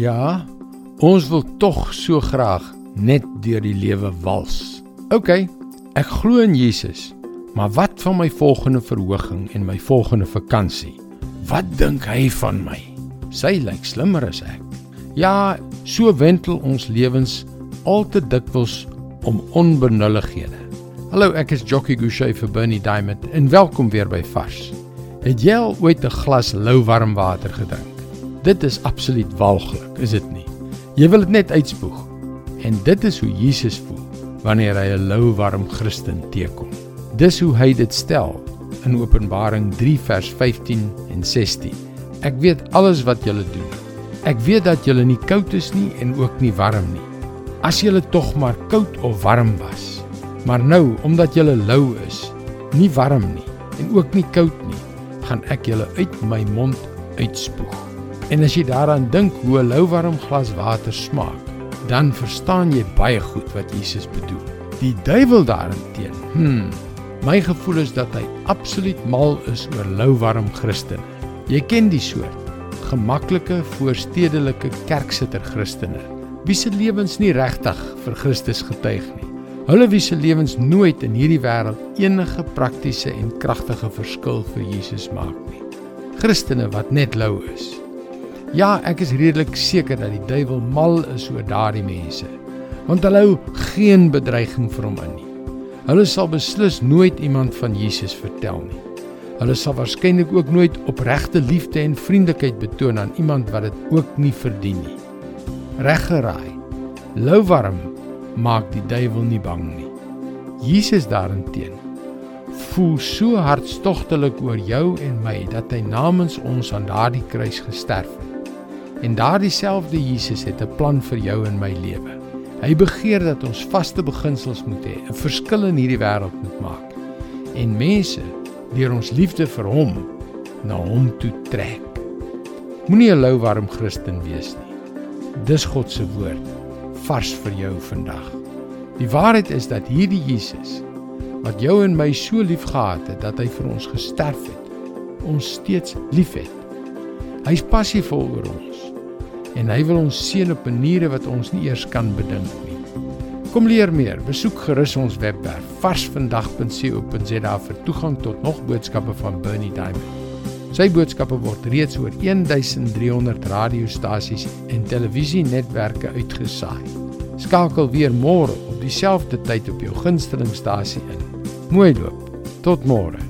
Ja, ons wil tog so graag net deur die lewe wals. OK, ek glo in Jesus. Maar wat van my volgende verhoging en my volgende vakansie? Wat dink hy van my? Sy lyk slimmer as ek. Ja, so wentel ons lewens al te dikwels om onbenullighede. Hallo, ek is Jockey Gouchee vir Bernie Diamond en welkom weer by Vars. Het jy al ooit 'n glas lou warm water gedrink? Dit is absoluut walglik, is dit nie? Jy wil dit net uitspoeg. En dit is hoe Jesus voel wanneer hy 'n lou warm Christen teekom. Dis hoe hy dit stel in Openbaring 3 vers 15 en 16. Ek weet alles wat julle doen. Ek weet dat julle nie koud is nie en ook nie warm nie. As julle tog maar koud of warm was. Maar nou, omdat julle lou is, nie warm nie en ook nie koud nie, gaan ek julle uit my mond uitspoeg. En as jy daaraan dink hoe 'n louwarm glas water smaak, dan verstaan jy baie goed wat Jesus bedoel. Die duiwel daarteen, hm, my gevoel is dat hy absoluut mal is oor louwarm Christene. Jy ken die soort gemaklike voorstedelike kerksitter Christene wie se lewens nie regtig vir Christus getuig nie. Hulle wie se lewens nooit in hierdie wêreld enige praktiese en kragtige verskil vir Jesus maak nie. Christene wat net lou is. Ja, ek is redelik seker dat die duiwel mal is oor daardie mense, want hulle hou geen bedreiging vir hom in nie. Hulle sal beslis nooit iemand van Jesus vertel nie. Hulle sal waarskynlik ook nooit opregte liefde en vriendelikheid betoon aan iemand wat dit ook nie verdien nie. Reggeraai. Lou warm maak die duiwel nie bang nie. Jesus daarenteen voel so hartstogtelik oor jou en my dat hy namens ons aan daardie kruis gesterf het. En daardie selfde Jesus het 'n plan vir jou en my lewe. Hy begeer dat ons vaste beginsels moet hê, 'n verskil in hierdie wêreld moet maak en mense deur ons liefde vir hom na hom toe trek. Moenie 'n louwarm Christen wees nie. Dis God se woord vars vir jou vandag. Die waarheid is dat hierdie Jesus wat jou en my so liefgehad het dat hy vir ons gesterf het, ons steeds liefhet. Hy's passievol oor ons en hy wil ons seën op maniere wat ons nie eers kan bedink nie. Kom leer meer, besoek gerus ons webwerf varsvandag.co.za vir toegang tot nog boodskappe van Bernie Diamond. Sy boodskappe word reeds oor 1300 radiostasies en televisienetwerke uitgesaai. Skakel weer môre op dieselfde tyd op jou gunstelingstasie in. Mooi loop. Tot môre.